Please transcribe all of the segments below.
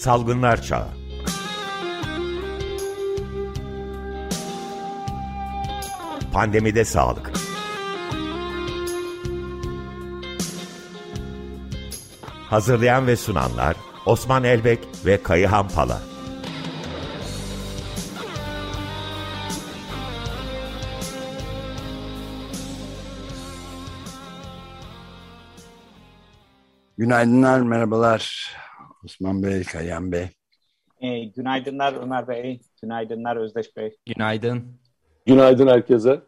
Salgınlar Çağı. Pandemide Sağlık. Hazırlayan ve sunanlar Osman Elbek ve Kayıhan Pala. Günaydınlar, merhabalar. Osman Bey, Kayan Bey. E, günaydınlar Ömer Bey, günaydınlar Özdeş Bey. Günaydın. Günaydın herkese.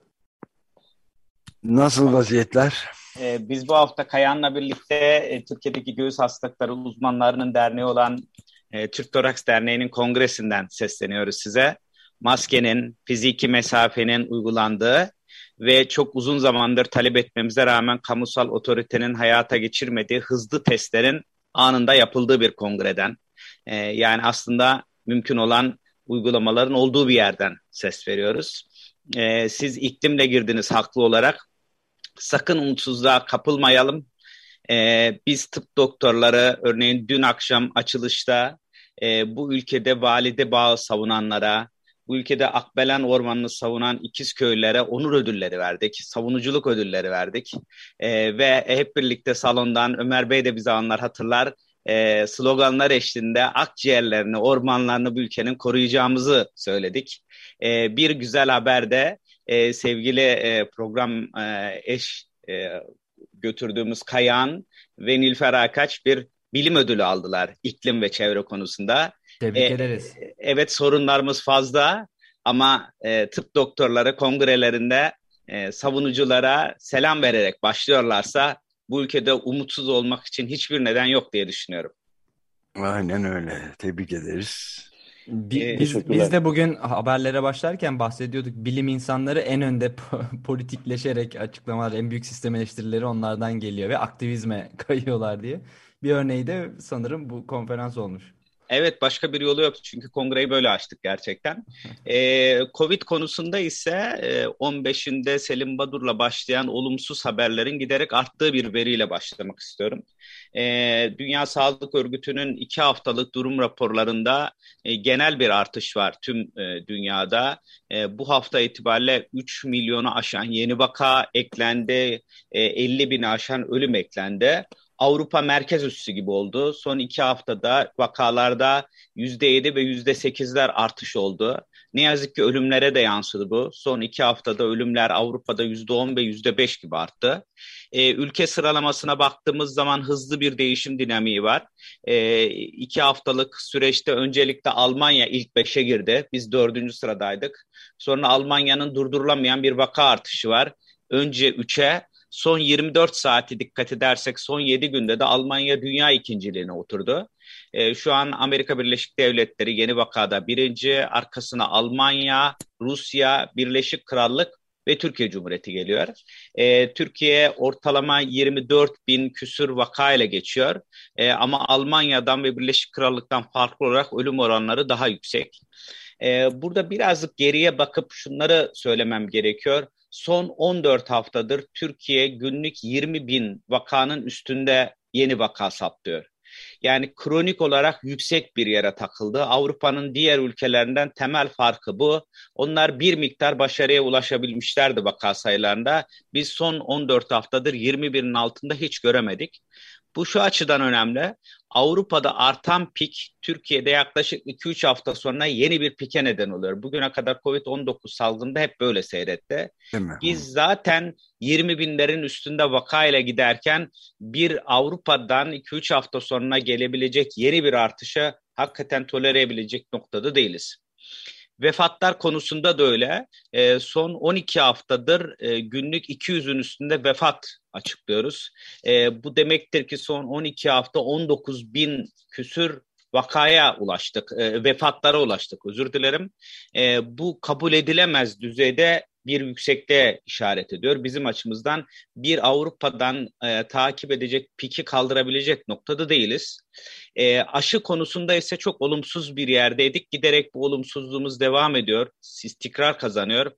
Nasıl vaziyetler? E, biz bu hafta Kayan'la birlikte e, Türkiye'deki göğüs hastalıkları uzmanlarının derneği olan e, Türk Toraks Derneği'nin kongresinden sesleniyoruz size. Maskenin, fiziki mesafenin uygulandığı ve çok uzun zamandır talep etmemize rağmen kamusal otoritenin hayata geçirmediği hızlı testlerin anında yapıldığı bir kongreden. E, yani aslında mümkün olan uygulamaların olduğu bir yerden ses veriyoruz. E, siz iklimle girdiniz haklı olarak. Sakın umutsuzluğa kapılmayalım. E, biz tıp doktorları örneğin dün akşam açılışta e, bu ülkede valide bağı savunanlara, bu ülkede Akbelen Ormanı'nı savunan ikiz köylere onur ödülleri verdik, savunuculuk ödülleri verdik e, ve hep birlikte salondan Ömer Bey de bize anlar hatırlar e, sloganlar eşliğinde akciğerlerini, ormanlarını bu ülkenin koruyacağımızı söyledik. E, bir güzel haber de e, sevgili e, program e, eş e, götürdüğümüz Kayan ve Nilfer Akaç bir bilim ödülü aldılar iklim ve çevre konusunda. Tebrik e, ederiz. Evet sorunlarımız fazla ama e, tıp doktorları kongrelerinde e, savunuculara selam vererek başlıyorlarsa bu ülkede umutsuz olmak için hiçbir neden yok diye düşünüyorum. Aynen öyle. Tebrik ederiz. Bi, biz, biz de bugün haberlere başlarken bahsediyorduk. Bilim insanları en önde politikleşerek açıklamalar, en büyük sistem eleştirileri onlardan geliyor ve aktivizme kayıyorlar diye. Bir örneği de sanırım bu konferans olmuş. Evet başka bir yolu yok çünkü kongreyi böyle açtık gerçekten. Ee, Covid konusunda ise e, 15'inde Selim Badur'la başlayan olumsuz haberlerin giderek arttığı bir veriyle başlamak istiyorum. Ee, Dünya Sağlık Örgütü'nün iki haftalık durum raporlarında e, genel bir artış var tüm e, dünyada. E, bu hafta itibariyle 3 milyonu aşan yeni vaka eklendi, e, 50 bini aşan ölüm eklendi. Avrupa merkez üssü gibi oldu. Son iki haftada vakalarda %7 ve %8'ler artış oldu. Ne yazık ki ölümlere de yansıdı bu. Son iki haftada ölümler Avrupa'da %10 ve %5 gibi arttı. Ee, ülke sıralamasına baktığımız zaman hızlı bir değişim dinamiği var. Ee, iki haftalık süreçte öncelikle Almanya ilk beşe girdi. Biz dördüncü sıradaydık. Sonra Almanya'nın durdurulamayan bir vaka artışı var. Önce 3'e Son 24 saati dikkat edersek son 7 günde de Almanya dünya ikinciliğine oturdu. E, şu an Amerika Birleşik Devletleri yeni vakada birinci, arkasına Almanya, Rusya, Birleşik Krallık ve Türkiye Cumhuriyeti geliyor. E, Türkiye ortalama 24 bin küsür vaka ile geçiyor. E, ama Almanya'dan ve Birleşik Krallık'tan farklı olarak ölüm oranları daha yüksek. E, burada birazcık geriye bakıp şunları söylemem gerekiyor son 14 haftadır Türkiye günlük 20 bin vakanın üstünde yeni vaka saptıyor. Yani kronik olarak yüksek bir yere takıldı. Avrupa'nın diğer ülkelerinden temel farkı bu. Onlar bir miktar başarıya ulaşabilmişlerdi vaka sayılarında. Biz son 14 haftadır 20 binin altında hiç göremedik. Bu şu açıdan önemli. Avrupa'da artan pik Türkiye'de yaklaşık 2-3 hafta sonra yeni bir pike neden oluyor. Bugüne kadar Covid-19 salgında hep böyle seyretti. Biz zaten 20 binlerin üstünde vakayla giderken bir Avrupa'dan 2-3 hafta sonra gelebilecek yeni bir artışa hakikaten tolere edebilecek noktada değiliz. Vefatlar konusunda da öyle. E, son 12 haftadır e, günlük 200'ün üstünde vefat açıklıyoruz. E, bu demektir ki son 12 hafta 19 bin küsür vakaya ulaştık, e, vefatlara ulaştık özür dilerim. E, bu kabul edilemez düzeyde bir yüksekliğe işaret ediyor. Bizim açımızdan bir Avrupa'dan e, takip edecek, piki kaldırabilecek noktada değiliz. E, aşı konusunda ise çok olumsuz bir yerdeydik. Giderek bu olumsuzluğumuz devam ediyor, istikrar kazanıyor.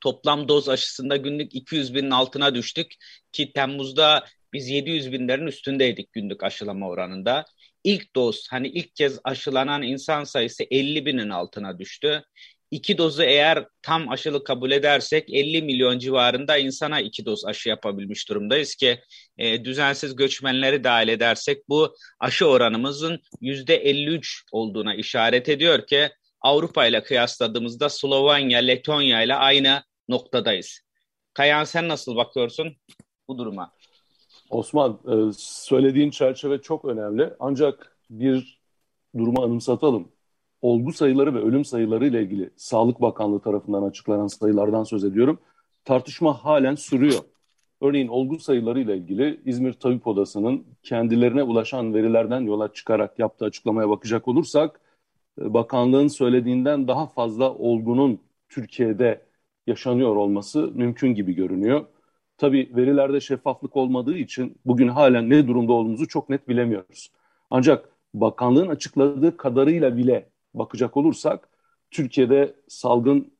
Toplam doz aşısında günlük 200 binin altına düştük ki Temmuz'da biz 700 binlerin üstündeydik günlük aşılama oranında. ilk doz hani ilk kez aşılanan insan sayısı 50 binin altına düştü. İki dozu eğer tam aşılı kabul edersek 50 milyon civarında insana iki doz aşı yapabilmiş durumdayız ki e, düzensiz göçmenleri dahil edersek bu aşı oranımızın yüzde 53 olduğuna işaret ediyor ki Avrupa ile kıyasladığımızda Slovenya, Letonya ile aynı noktadayız. Kayan sen nasıl bakıyorsun bu duruma? Osman e, söylediğin çerçeve çok önemli ancak bir durumu anımsatalım. Olgu sayıları ve ölüm sayıları ile ilgili Sağlık Bakanlığı tarafından açıklanan sayılardan söz ediyorum. Tartışma halen sürüyor. Örneğin olgu sayıları ile ilgili İzmir Tabip Odası'nın kendilerine ulaşan verilerden yola çıkarak yaptığı açıklamaya bakacak olursak bakanlığın söylediğinden daha fazla olgunun Türkiye'de yaşanıyor olması mümkün gibi görünüyor. Tabii verilerde şeffaflık olmadığı için bugün halen ne durumda olduğumuzu çok net bilemiyoruz. Ancak bakanlığın açıkladığı kadarıyla bile bakacak olursak Türkiye'de salgın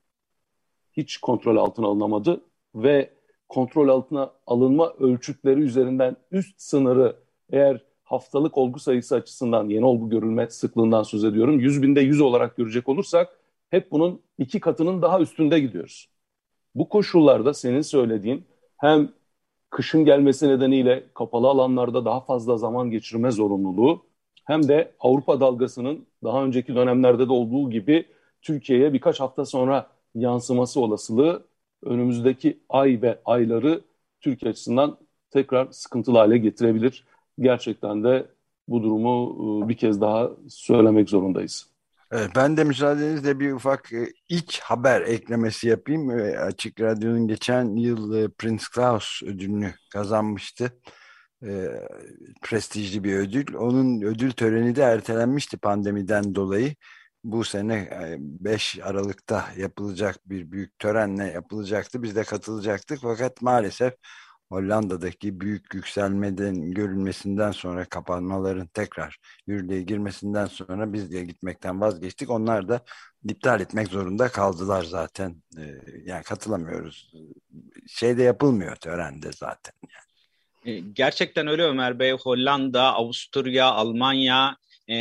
hiç kontrol altına alınamadı ve kontrol altına alınma ölçütleri üzerinden üst sınırı eğer haftalık olgu sayısı açısından yeni olgu görülme sıklığından söz ediyorum. 100 binde 100 olarak görecek olursak hep bunun iki katının daha üstünde gidiyoruz. Bu koşullarda senin söylediğin hem kışın gelmesi nedeniyle kapalı alanlarda daha fazla zaman geçirme zorunluluğu hem de Avrupa dalgasının daha önceki dönemlerde de olduğu gibi Türkiye'ye birkaç hafta sonra yansıması olasılığı önümüzdeki ay ve ayları Türkiye açısından tekrar sıkıntılı hale getirebilir. Gerçekten de bu durumu ıı, bir kez daha söylemek zorundayız. Evet, ben de müsaadenizle bir ufak e, ilk haber eklemesi yapayım. Açık Radyo'nun geçen yıl e, Prince Claus ödülünü kazanmıştı. E, prestijli bir ödül. Onun ödül töreni de ertelenmişti pandemiden dolayı. Bu sene 5 Aralık'ta yapılacak bir büyük törenle yapılacaktı. Biz de katılacaktık fakat maalesef Hollanda'daki büyük yükselmeden görülmesinden sonra kapanmaların tekrar yürürlüğe girmesinden sonra biz de gitmekten vazgeçtik. Onlar da iptal etmek zorunda kaldılar zaten. Ee, yani katılamıyoruz. Şeyde yapılmıyor törende zaten. Yani. Ee, gerçekten öyle Ömer Bey. Hollanda, Avusturya, Almanya, e,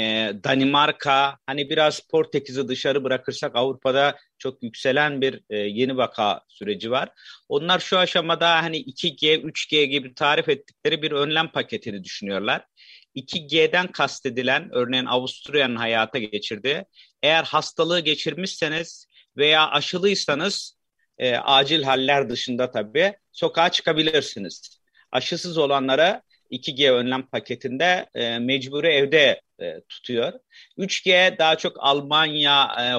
Danimarka hani biraz Portekiz'i dışarı bırakırsak Avrupa'da çok yükselen bir e, yeni vaka süreci var. Onlar şu aşamada hani 2G, 3G gibi tarif ettikleri bir önlem paketini düşünüyorlar. 2G'den kastedilen örneğin Avusturya'nın hayata geçirdiği eğer hastalığı geçirmişseniz veya aşılıysanız e, acil haller dışında tabii sokağa çıkabilirsiniz. Aşısız olanlara 2G önlem paketinde e, mecburi evde e, tutuyor. 3G daha çok Almanya, e,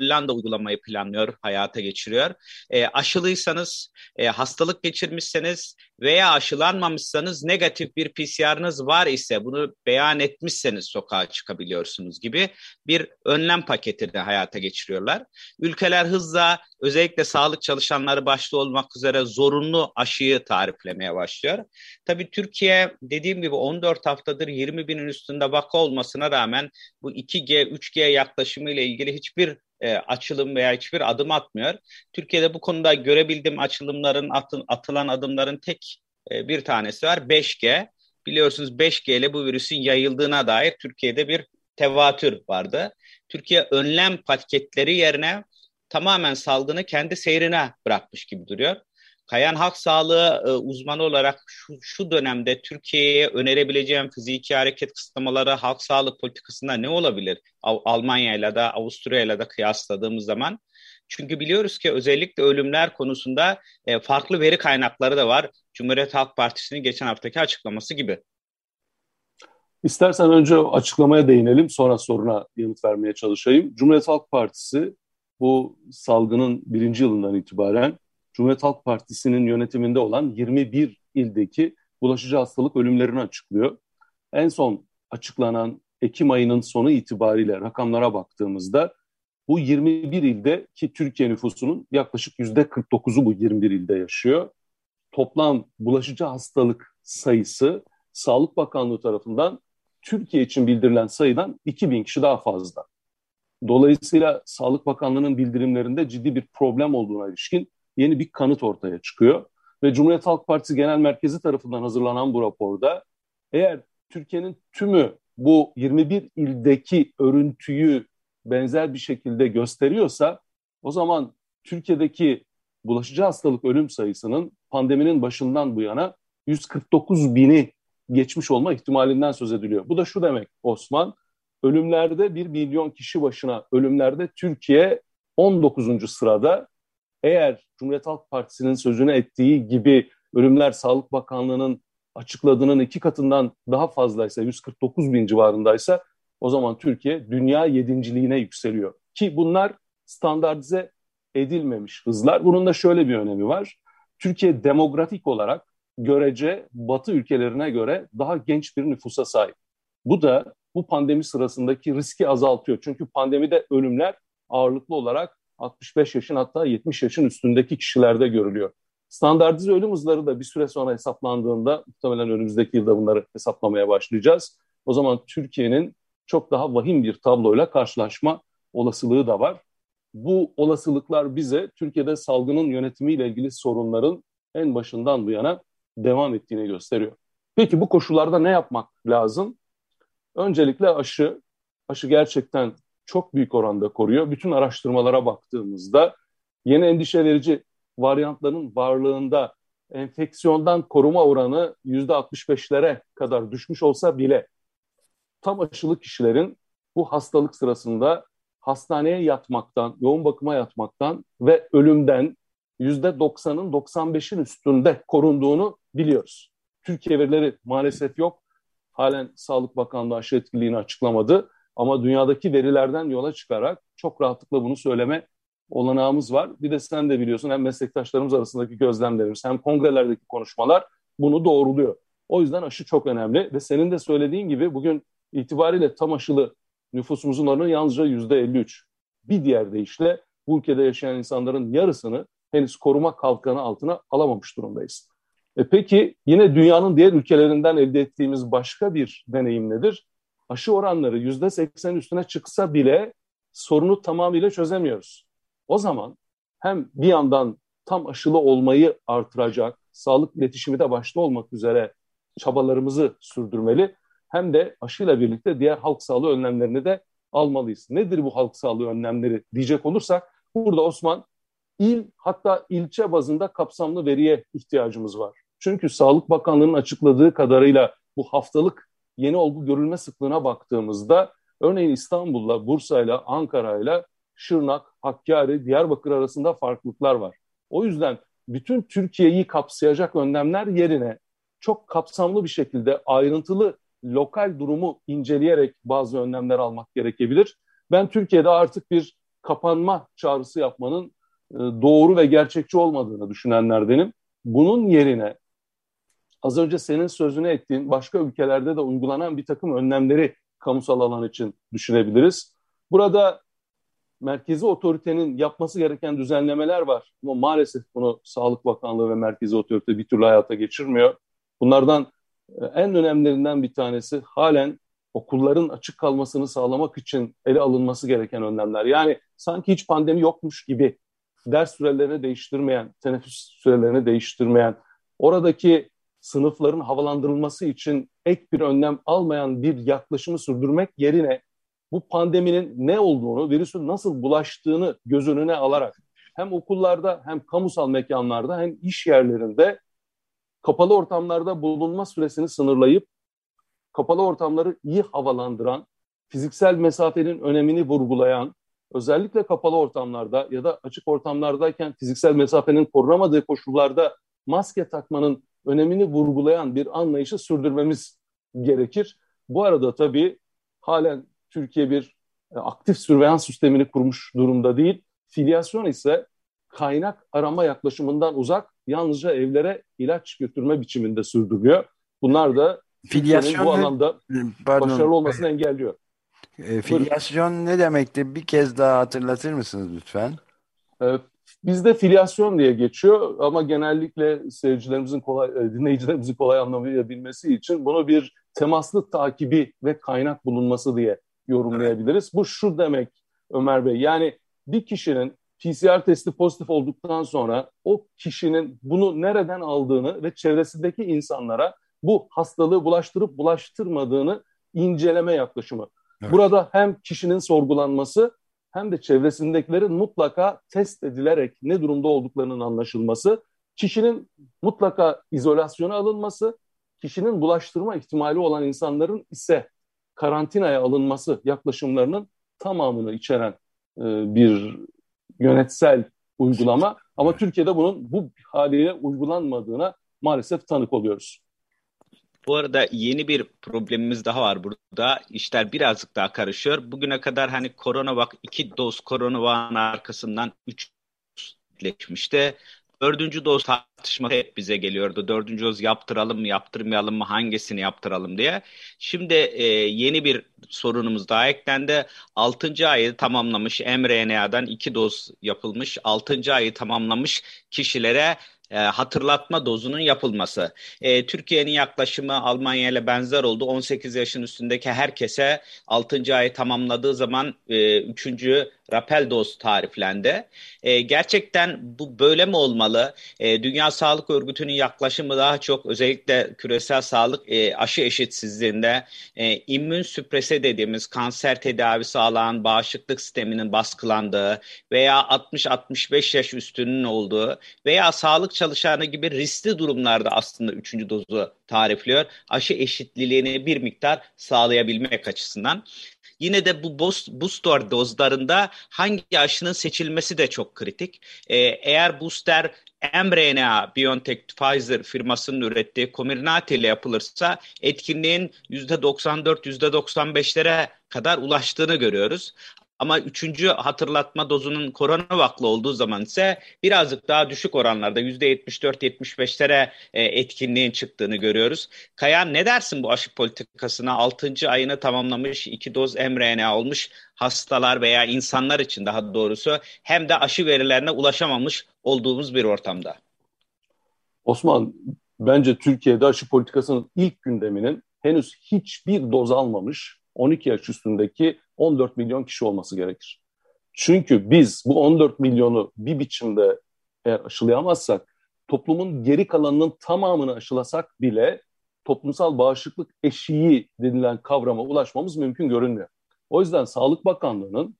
Hollanda uygulamayı planlıyor, hayata geçiriyor. E, aşılıysanız, e, hastalık geçirmişseniz veya aşılanmamışsanız negatif bir PCR'ınız var ise bunu beyan etmişseniz sokağa çıkabiliyorsunuz gibi bir önlem paketini hayata geçiriyorlar. Ülkeler hızla özellikle sağlık çalışanları başta olmak üzere zorunlu aşıyı tariflemeye başlıyor. Tabii Türkiye dediğim gibi 14 haftadır 20 binin üstünde vaka olmasına rağmen bu 2G, 3G yaklaşımı ile ilgili hiçbir e, açılım veya hiçbir adım atmıyor. Türkiye'de bu konuda görebildiğim açılımların, atın, atılan adımların tek e, bir tanesi var 5G. Biliyorsunuz 5G ile bu virüsün yayıldığına dair Türkiye'de bir tevatür vardı. Türkiye önlem paketleri yerine tamamen salgını kendi seyrine bırakmış gibi duruyor. Kayan Halk Sağlığı e, uzmanı olarak şu, şu dönemde Türkiye'ye önerebileceğim fiziki hareket kısıtlamaları halk sağlığı politikasında ne olabilir? Almanya ile de Avusturya ile de kıyasladığımız zaman. Çünkü biliyoruz ki özellikle ölümler konusunda e, farklı veri kaynakları da var. Cumhuriyet Halk Partisi'nin geçen haftaki açıklaması gibi. İstersen önce açıklamaya değinelim sonra soruna yanıt vermeye çalışayım. Cumhuriyet Halk Partisi bu salgının birinci yılından itibaren Cumhuriyet Halk Partisi'nin yönetiminde olan 21 ildeki bulaşıcı hastalık ölümlerini açıklıyor. En son açıklanan Ekim ayının sonu itibariyle rakamlara baktığımızda bu 21 ilde ki Türkiye nüfusunun yaklaşık yüzde 49'u bu 21 ilde yaşıyor. Toplam bulaşıcı hastalık sayısı Sağlık Bakanlığı tarafından Türkiye için bildirilen sayıdan 2000 kişi daha fazla. Dolayısıyla Sağlık Bakanlığı'nın bildirimlerinde ciddi bir problem olduğuna ilişkin yeni bir kanıt ortaya çıkıyor. Ve Cumhuriyet Halk Partisi Genel Merkezi tarafından hazırlanan bu raporda eğer Türkiye'nin tümü bu 21 ildeki örüntüyü benzer bir şekilde gösteriyorsa o zaman Türkiye'deki bulaşıcı hastalık ölüm sayısının pandeminin başından bu yana 149 bini geçmiş olma ihtimalinden söz ediliyor. Bu da şu demek Osman, ölümlerde 1 milyon kişi başına ölümlerde Türkiye 19. sırada. Eğer Cumhuriyet Halk Partisi'nin sözünü ettiği gibi ölümler Sağlık Bakanlığı'nın açıkladığının iki katından daha fazlaysa, 149 bin civarındaysa o zaman Türkiye dünya yedinciliğine yükseliyor. Ki bunlar standartize edilmemiş hızlar. Bunun da şöyle bir önemi var. Türkiye demografik olarak görece Batı ülkelerine göre daha genç bir nüfusa sahip. Bu da bu pandemi sırasındaki riski azaltıyor. Çünkü pandemide ölümler ağırlıklı olarak 65 yaşın hatta 70 yaşın üstündeki kişilerde görülüyor. Standartize ölüm hızları da bir süre sonra hesaplandığında muhtemelen önümüzdeki yılda bunları hesaplamaya başlayacağız. O zaman Türkiye'nin çok daha vahim bir tabloyla karşılaşma olasılığı da var. Bu olasılıklar bize Türkiye'de salgının yönetimiyle ilgili sorunların en başından bu yana devam ettiğini gösteriyor. Peki bu koşullarda ne yapmak lazım? Öncelikle aşı. Aşı gerçekten çok büyük oranda koruyor. Bütün araştırmalara baktığımızda yeni endişe verici varyantların varlığında enfeksiyondan koruma oranı %65'lere kadar düşmüş olsa bile tam aşılı kişilerin bu hastalık sırasında hastaneye yatmaktan, yoğun bakıma yatmaktan ve ölümden %90'ın 95'in üstünde korunduğunu biliyoruz. Türkiye verileri maalesef yok. Halen Sağlık Bakanlığı aşı etkiliğini açıklamadı. Ama dünyadaki verilerden yola çıkarak çok rahatlıkla bunu söyleme olanağımız var. Bir de sen de biliyorsun hem meslektaşlarımız arasındaki gözlemlerimiz hem kongrelerdeki konuşmalar bunu doğruluyor. O yüzden aşı çok önemli ve senin de söylediğin gibi bugün itibariyle tam aşılı nüfusumuzun oranı yalnızca yüzde 53. Bir diğer deyişle bu ülkede yaşayan insanların yarısını henüz koruma kalkanı altına alamamış durumdayız. E peki yine dünyanın diğer ülkelerinden elde ettiğimiz başka bir deneyim nedir? Aşı oranları yüzde seksen üstüne çıksa bile sorunu tamamıyla çözemiyoruz. O zaman hem bir yandan tam aşılı olmayı artıracak, sağlık iletişimi de başta olmak üzere çabalarımızı sürdürmeli hem de aşıyla birlikte diğer halk sağlığı önlemlerini de almalıyız. Nedir bu halk sağlığı önlemleri diyecek olursak burada Osman il hatta ilçe bazında kapsamlı veriye ihtiyacımız var. Çünkü Sağlık Bakanlığı'nın açıkladığı kadarıyla bu haftalık yeni olgu görülme sıklığına baktığımızda örneğin İstanbul'la, Bursa'yla, Ankara'yla Şırnak, Hakkari, Diyarbakır arasında farklılıklar var. O yüzden bütün Türkiye'yi kapsayacak önlemler yerine çok kapsamlı bir şekilde ayrıntılı lokal durumu inceleyerek bazı önlemler almak gerekebilir. Ben Türkiye'de artık bir kapanma çağrısı yapmanın e, doğru ve gerçekçi olmadığını düşünenlerdenim. Bunun yerine az önce senin sözünü ettiğin başka ülkelerde de uygulanan bir takım önlemleri kamusal alan için düşünebiliriz. Burada merkezi otoritenin yapması gereken düzenlemeler var. Ama maalesef bunu Sağlık Bakanlığı ve merkezi otorite bir türlü hayata geçirmiyor. Bunlardan e, en önemlilerinden bir tanesi halen okulların açık kalmasını sağlamak için ele alınması gereken önlemler. Yani sanki hiç pandemi yokmuş gibi ders sürelerini değiştirmeyen, teneffüs sürelerini değiştirmeyen, oradaki sınıfların havalandırılması için ek bir önlem almayan bir yaklaşımı sürdürmek yerine bu pandeminin ne olduğunu, virüsün nasıl bulaştığını göz önüne alarak hem okullarda hem kamusal mekanlarda hem iş yerlerinde kapalı ortamlarda bulunma süresini sınırlayıp kapalı ortamları iyi havalandıran, fiziksel mesafenin önemini vurgulayan, özellikle kapalı ortamlarda ya da açık ortamlardayken fiziksel mesafenin korunamadığı koşullarda maske takmanın önemini vurgulayan bir anlayışı sürdürmemiz gerekir. Bu arada tabii halen Türkiye bir e, aktif sürveyans sistemini kurmuş durumda değil. Filyasyon ise kaynak arama yaklaşımından uzak yalnızca evlere ilaç götürme biçiminde sürdürülüyor. Bunlar da filyasyon bu alanda pardon, başarılı olmasını engelliyor. E, filyasyon Buyurun. ne demekti? Bir kez daha hatırlatır mısınız lütfen? E, bizde filyasyon diye geçiyor ama genellikle seyircilerimizin kolay, e, dinleyicilerimizin kolay anlayabilmesi için bunu bir temaslı takibi ve kaynak bulunması diye yorumlayabiliriz. Bu şu demek Ömer Bey yani bir kişinin PCR testi pozitif olduktan sonra o kişinin bunu nereden aldığını ve çevresindeki insanlara bu hastalığı bulaştırıp bulaştırmadığını inceleme yaklaşımı. Evet. Burada hem kişinin sorgulanması hem de çevresindekilerin mutlaka test edilerek ne durumda olduklarının anlaşılması, kişinin mutlaka izolasyona alınması, kişinin bulaştırma ihtimali olan insanların ise karantinaya alınması yaklaşımlarının tamamını içeren e, bir yönetsel uygulama. Ama. Türkiye'de bunun bu haliyle uygulanmadığına maalesef tanık oluyoruz. Bu arada yeni bir problemimiz daha var burada. İşler birazcık daha karışıyor. Bugüne kadar hani korona bak iki doz korona vakın arkasından üç leşmişti. Dördüncü doz tartışması hep bize geliyordu. Dördüncü doz yaptıralım mı yaptırmayalım mı hangisini yaptıralım diye. Şimdi e, yeni bir sorunumuz daha eklendi. Altıncı ayı tamamlamış mRNA'dan iki doz yapılmış. Altıncı ayı tamamlamış kişilere e, hatırlatma dozunun yapılması. E, Türkiye'nin yaklaşımı Almanya ile benzer oldu. 18 yaşın üstündeki herkese 6. ayı tamamladığı zaman e, 3. rapel doz tariflendi. E, gerçekten bu böyle mi olmalı? E, Dünya Sağlık Örgütü'nün yaklaşımı daha çok özellikle küresel sağlık e, aşı eşitsizliğinde e, immün süprese dediğimiz kanser tedavisi alan bağışıklık sisteminin baskılandığı veya 60-65 yaş üstünün olduğu veya sağlık çalışanı gibi riskli durumlarda aslında üçüncü dozu tarifliyor. Aşı eşitliliğini bir miktar sağlayabilmek açısından. Yine de bu booster dozlarında hangi aşının seçilmesi de çok kritik. Ee, eğer booster mRNA BioNTech Pfizer firmasının ürettiği Comirnaty ile yapılırsa etkinliğin %94-%95'lere kadar ulaştığını görüyoruz. Ama üçüncü hatırlatma dozunun korona vaklı olduğu zaman ise birazcık daha düşük oranlarda %74-75'lere e, etkinliğin çıktığını görüyoruz. Kayan ne dersin bu aşı politikasına? 6. ayını tamamlamış iki doz mRNA olmuş hastalar veya insanlar için daha doğrusu hem de aşı verilerine ulaşamamış olduğumuz bir ortamda. Osman, bence Türkiye'de aşı politikasının ilk gündeminin henüz hiçbir doz almamış 12 yaş üstündeki 14 milyon kişi olması gerekir. Çünkü biz bu 14 milyonu bir biçimde eğer aşılayamazsak toplumun geri kalanının tamamını aşılasak bile toplumsal bağışıklık eşiği denilen kavrama ulaşmamız mümkün görünmüyor. O yüzden Sağlık Bakanlığı'nın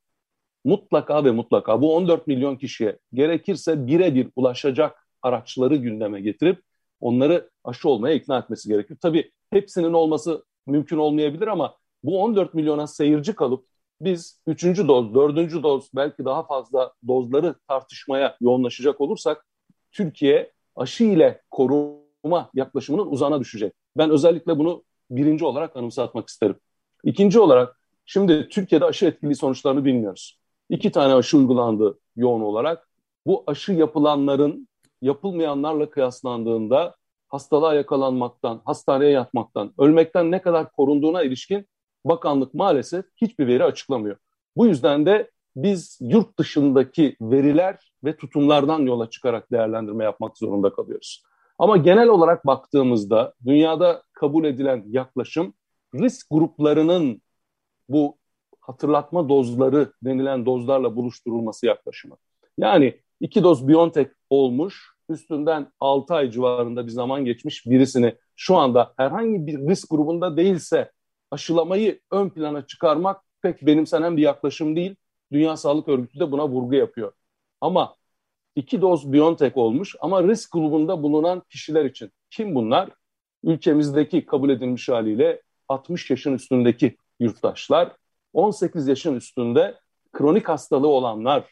mutlaka ve mutlaka bu 14 milyon kişiye gerekirse birebir ulaşacak araçları gündeme getirip onları aşı olmaya ikna etmesi gerekir. Tabii hepsinin olması mümkün olmayabilir ama bu 14 milyona seyirci kalıp biz 3. doz, 4. doz belki daha fazla dozları tartışmaya yoğunlaşacak olursak Türkiye aşı ile koruma yaklaşımının uzana düşecek. Ben özellikle bunu birinci olarak anımsatmak isterim. İkinci olarak şimdi Türkiye'de aşı etkili sonuçlarını bilmiyoruz. İki tane aşı uygulandı yoğun olarak. Bu aşı yapılanların yapılmayanlarla kıyaslandığında hastalığa yakalanmaktan, hastaneye yatmaktan, ölmekten ne kadar korunduğuna ilişkin bakanlık maalesef hiçbir veri açıklamıyor. Bu yüzden de biz yurt dışındaki veriler ve tutumlardan yola çıkarak değerlendirme yapmak zorunda kalıyoruz. Ama genel olarak baktığımızda dünyada kabul edilen yaklaşım risk gruplarının bu hatırlatma dozları denilen dozlarla buluşturulması yaklaşımı. Yani iki doz BioNTech olmuş, üstünden 6 ay civarında bir zaman geçmiş birisini şu anda herhangi bir risk grubunda değilse aşılamayı ön plana çıkarmak pek benimsenen bir yaklaşım değil. Dünya Sağlık Örgütü de buna vurgu yapıyor. Ama iki doz BioNTech olmuş ama risk grubunda bulunan kişiler için. Kim bunlar? Ülkemizdeki kabul edilmiş haliyle 60 yaşın üstündeki yurttaşlar, 18 yaşın üstünde kronik hastalığı olanlar,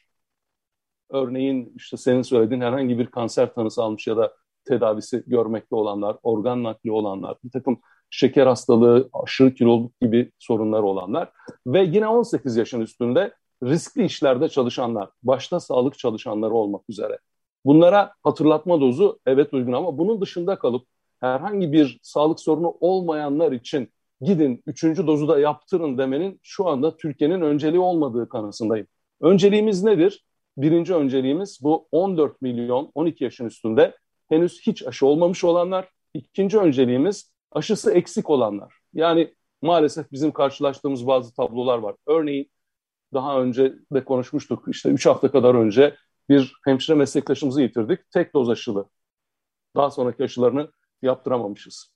örneğin işte senin söylediğin herhangi bir kanser tanısı almış ya da tedavisi görmekte olanlar, organ nakli olanlar, bir takım şeker hastalığı, aşırı kiloluk gibi sorunlar olanlar ve yine 18 yaşın üstünde riskli işlerde çalışanlar, başta sağlık çalışanları olmak üzere. Bunlara hatırlatma dozu evet uygun ama bunun dışında kalıp herhangi bir sağlık sorunu olmayanlar için gidin üçüncü dozu da yaptırın demenin şu anda Türkiye'nin önceliği olmadığı kanısındayım. Önceliğimiz nedir? Birinci önceliğimiz bu 14 milyon 12 yaşın üstünde henüz hiç aşı olmamış olanlar. İkinci önceliğimiz aşısı eksik olanlar. Yani maalesef bizim karşılaştığımız bazı tablolar var. Örneğin daha önce de konuşmuştuk. İşte 3 hafta kadar önce bir hemşire meslektaşımızı yitirdik. Tek doz aşılı. Daha sonraki aşılarını yaptıramamışız.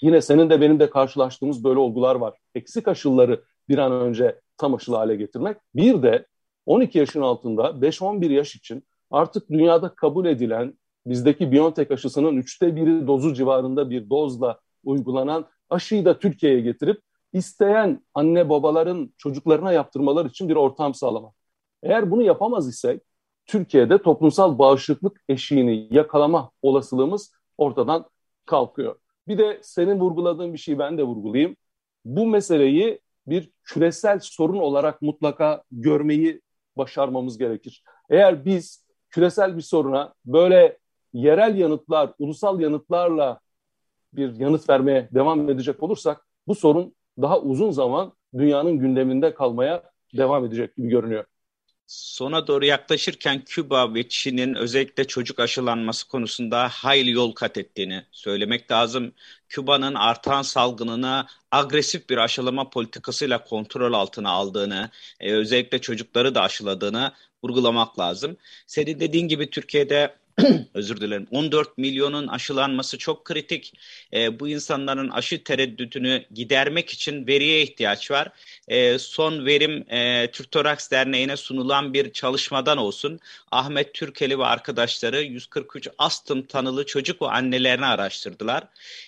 Yine senin de benim de karşılaştığımız böyle olgular var. Eksik aşıları bir an önce tam aşılı hale getirmek. Bir de 12 yaşın altında 5-11 yaş için artık dünyada kabul edilen bizdeki Biontech aşısının üçte biri dozu civarında bir dozla uygulanan aşıyı da Türkiye'ye getirip isteyen anne babaların çocuklarına yaptırmalar için bir ortam sağlamak. Eğer bunu yapamaz isek Türkiye'de toplumsal bağışıklık eşiğini yakalama olasılığımız ortadan kalkıyor. Bir de senin vurguladığın bir şeyi ben de vurgulayayım. Bu meseleyi bir küresel sorun olarak mutlaka görmeyi başarmamız gerekir. Eğer biz küresel bir soruna böyle yerel yanıtlar, ulusal yanıtlarla bir yanıt vermeye devam edecek olursak bu sorun daha uzun zaman dünyanın gündeminde kalmaya devam edecek gibi görünüyor. Sona doğru yaklaşırken Küba ve Çin'in özellikle çocuk aşılanması konusunda hayli yol kat ettiğini söylemek lazım. Küba'nın artan salgınını agresif bir aşılama politikasıyla kontrol altına aldığını, e, özellikle çocukları da aşıladığını vurgulamak lazım. Senin dediğin gibi Türkiye'de özür dilerim 14 milyonun aşılanması çok kritik. E, bu insanların aşı tereddütünü gidermek için veriye ihtiyaç var. E, son verim e, Türk Toraks Derneği'ne sunulan bir çalışmadan olsun. Ahmet Türkeli ve arkadaşları 143 astım tanılı çocuk ve annelerini araştırdılar.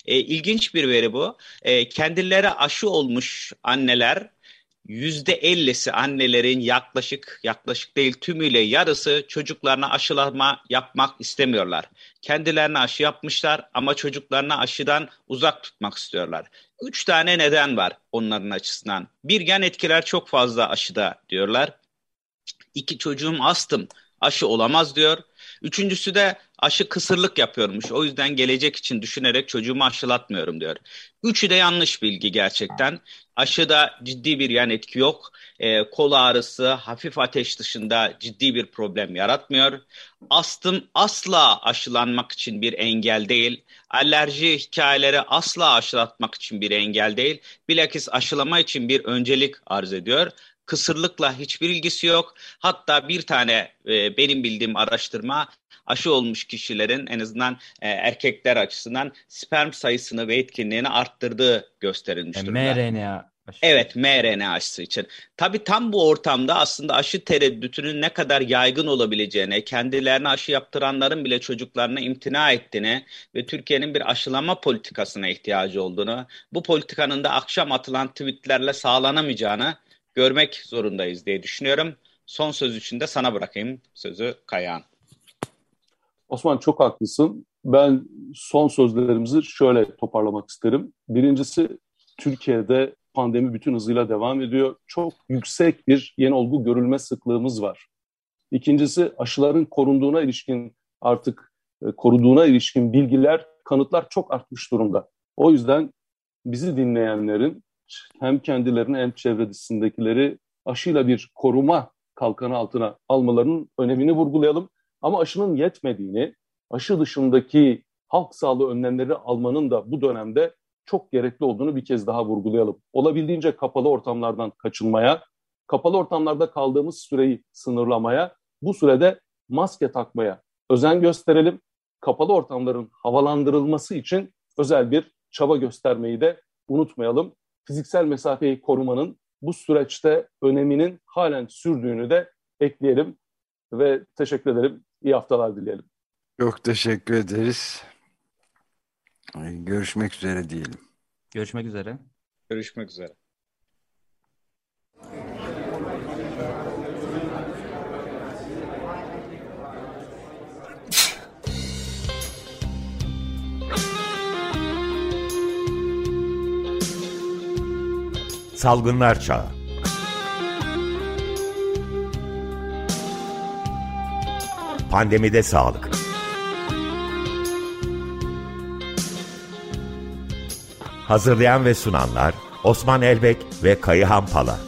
E, ilginç bir veri bu. E, kendileri aşı olmuş anneler %50'si annelerin yaklaşık yaklaşık değil tümüyle yarısı çocuklarına aşılama yapmak istemiyorlar. Kendilerine aşı yapmışlar ama çocuklarına aşıdan uzak tutmak istiyorlar. Üç tane neden var onların açısından. Bir yan etkiler çok fazla aşıda diyorlar. İki çocuğum astım aşı olamaz diyor. Üçüncüsü de aşı kısırlık yapıyormuş. O yüzden gelecek için düşünerek çocuğumu aşılatmıyorum diyor. Üçü de yanlış bilgi gerçekten. Aşıda ciddi bir yan etki yok. E, kol ağrısı, hafif ateş dışında ciddi bir problem yaratmıyor. Astım asla aşılanmak için bir engel değil. Alerji hikayeleri asla aşılatmak için bir engel değil. Bilakis aşılama için bir öncelik arz ediyor kısırlıkla hiçbir ilgisi yok. Hatta bir tane e, benim bildiğim araştırma aşı olmuş kişilerin en azından e, erkekler açısından sperm sayısını ve etkinliğini arttırdığı gösterilmiş durumda. mRNA aşı. Evet mRNA aşısı için. Tabii tam bu ortamda aslında aşı tereddütünün ne kadar yaygın olabileceğine, kendilerine aşı yaptıranların bile çocuklarına imtina ettiğini ve Türkiye'nin bir aşılama politikasına ihtiyacı olduğunu, bu politikanın da akşam atılan tweetlerle sağlanamayacağını görmek zorundayız diye düşünüyorum. Son söz için de sana bırakayım sözü Kayağan. Osman çok haklısın. Ben son sözlerimizi şöyle toparlamak isterim. Birincisi Türkiye'de pandemi bütün hızıyla devam ediyor. Çok yüksek bir yeni olgu görülme sıklığımız var. İkincisi aşıların korunduğuna ilişkin artık e, koruduğuna ilişkin bilgiler, kanıtlar çok artmış durumda. O yüzden bizi dinleyenlerin hem kendilerini hem çevresindekileri aşıyla bir koruma kalkanı altına almalarının önemini vurgulayalım. Ama aşının yetmediğini, aşı dışındaki halk sağlığı önlemleri almanın da bu dönemde çok gerekli olduğunu bir kez daha vurgulayalım. Olabildiğince kapalı ortamlardan kaçınmaya, kapalı ortamlarda kaldığımız süreyi sınırlamaya, bu sürede maske takmaya özen gösterelim. Kapalı ortamların havalandırılması için özel bir çaba göstermeyi de unutmayalım fiziksel mesafeyi korumanın bu süreçte öneminin halen sürdüğünü de ekleyelim ve teşekkür ederim. İyi haftalar dileyelim. Çok teşekkür ederiz. Görüşmek üzere diyelim. Görüşmek üzere. Görüşmek üzere. Salgınlar Çağı Pandemide Sağlık. Hazırlayan ve sunanlar Osman Elbek ve Kayıhan Pala